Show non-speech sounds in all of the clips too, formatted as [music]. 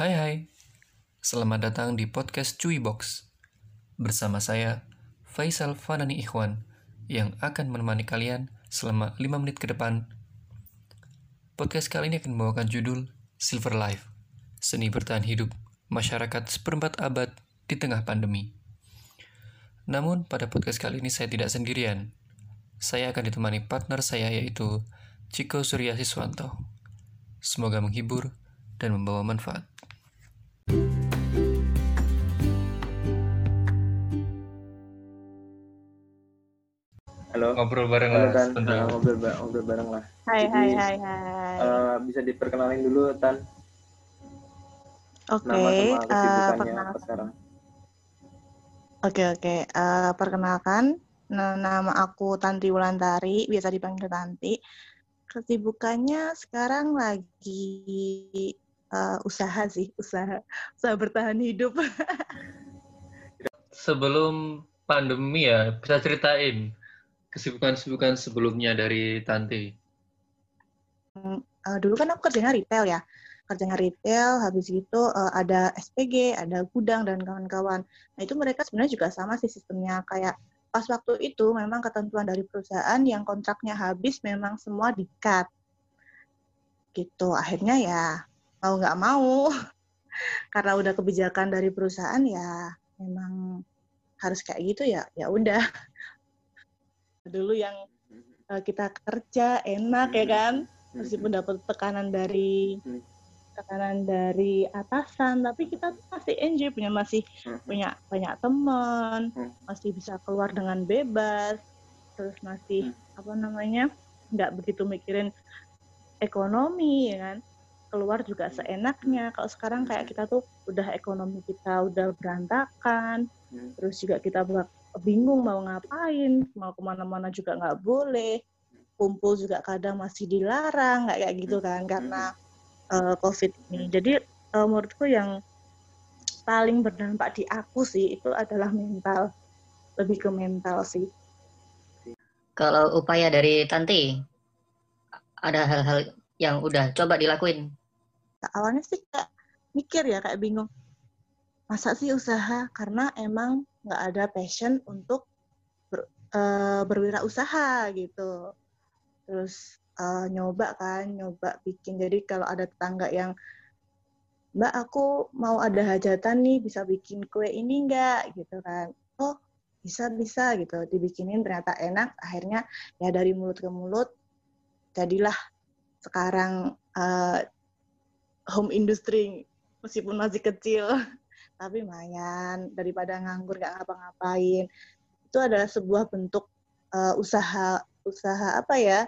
Hai hai, selamat datang di podcast Cuy Box. Bersama saya, Faisal Fanani Ikhwan, yang akan menemani kalian selama 5 menit ke depan. Podcast kali ini akan membawakan judul Silver Life, Seni Bertahan Hidup Masyarakat Seperempat Abad di Tengah Pandemi. Namun, pada podcast kali ini saya tidak sendirian. Saya akan ditemani partner saya yaitu Ciko Surya Siswanto. Semoga menghibur dan membawa manfaat. Ngobrol bareng lah sebentar. Nah, ngobrol, ba- ngobrol bareng lah. Hai Jadi, hai hai hai. Eh, bisa diperkenalin dulu Tan, Oke, nama sama eh, kesibukannya perkenalkan. apa sekarang? Oke oke, eh, perkenalkan nama aku Tanti Wulandari, biasa dipanggil Tanti. Kesibukannya sekarang lagi eh, usaha sih, usaha usaha bertahan hidup. [laughs] Sebelum pandemi ya, bisa ceritain kesibukan-kesibukan sebelumnya dari Tanti. Eh, dulu kan aku kerjanya retail ya, kerjanya retail, habis itu eh, ada SPG, ada gudang dan kawan-kawan. Nah itu mereka sebenarnya juga sama sih sistemnya kayak pas waktu itu memang ketentuan dari perusahaan yang kontraknya habis memang semua di-cut. Gitu. Akhirnya ya mau nggak mau [laughs] karena udah kebijakan dari perusahaan ya memang harus kayak gitu ya ya udah dulu yang eh, kita kerja enak ya kan? Meskipun dapat tekanan dari tekanan dari atasan tapi kita tuh masih enjoy punya masih punya banyak teman masih bisa keluar dengan bebas terus masih apa namanya nggak begitu mikirin ekonomi ya kan? Keluar juga seenaknya. Kalau sekarang kayak kita tuh udah ekonomi kita udah berantakan terus juga kita bingung mau ngapain mau ke mana-mana juga nggak boleh. Kumpul juga kadang masih dilarang nggak kayak gitu kan karena eh, covid ini. Jadi eh, menurutku yang paling berdampak di aku sih itu adalah mental. Lebih ke mental sih. Kalau upaya dari Tanti, ada hal-hal yang udah coba dilakuin. awalnya sih kayak mikir ya kayak bingung. Masa sih usaha? Karena emang nggak ada passion untuk ber, eh, berwirausaha gitu. Terus eh, nyoba kan nyoba bikin. Jadi kalau ada tetangga yang mbak aku mau ada hajatan nih bisa bikin kue ini enggak gitu kan. Oh bisa bisa gitu. Dibikinin ternyata enak akhirnya ya dari mulut ke mulut jadilah sekarang eh, home industry meskipun masih kecil tapi lumayan daripada nganggur gak ngapa-ngapain itu adalah sebuah bentuk eh, usaha usaha apa ya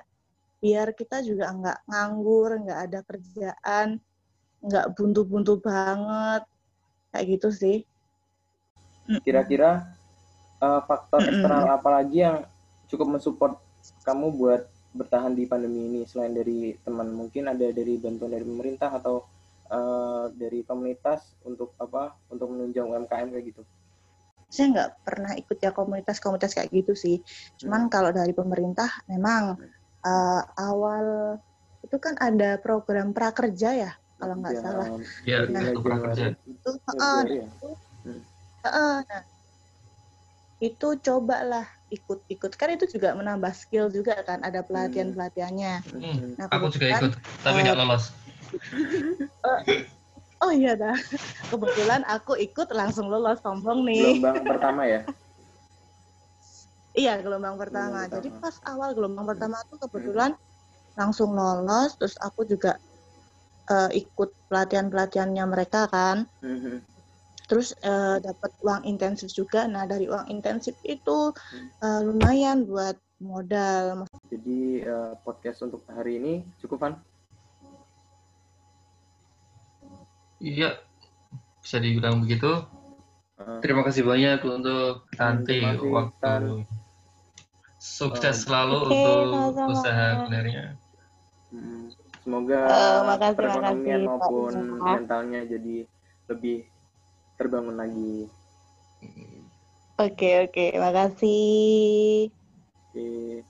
biar kita juga nggak nganggur nggak ada kerjaan nggak buntu-buntu banget kayak gitu sih. Kira-kira eh, faktor eksternal apa lagi yang cukup mensupport kamu buat bertahan di pandemi ini selain dari teman? Mungkin ada dari bantuan dari pemerintah atau eh, dari komunitas untuk apa? Untuk menunjang UMKM kayak gitu. saya nggak pernah ikut ya komunitas-komunitas kayak gitu sih. Cuman kalau dari pemerintah memang eh, awal itu kan ada program prakerja ya kalau nggak Yang salah. Ya, Nah, aku pernah kerja. Januari- Itu, heeh, Februari ya? heeh, nah, itu cobalah ikut-ikut kan itu juga menambah skill juga kan ada pelatihan pelatihannya. Hmm, Nah, aku juga ikut, tapi nggak lolos. Oh iya dah, kebetulan aku ikut langsung lolos sombong nih. Gelombang pertama ya? Iya gelombang pertama. Gelombang Jadi pertama. pas awal gelombang pertama tuh kebetulan langsung lolos, terus aku juga eh, ikut pelatihan-pelatihannya mereka kan. Mhm. Terus eh, dapat uang intensif juga. Nah dari uang intensif itu eh, lumayan buat modal. Jadi eh, podcast untuk hari ini cukup kan? Iya, bisa dibilang begitu. Eh, Terima kasih banyak untuk Tanti kasih, waktu. Sukses Eh, selalu Oke, untuk sama-sama. usaha kulinernya. mm, Semoga Eh, makasih, perekonomian makasih, Pak maupun Rizal. mentalnya jadi lebih terbangun lagi. Oke oke, makasih. Oke.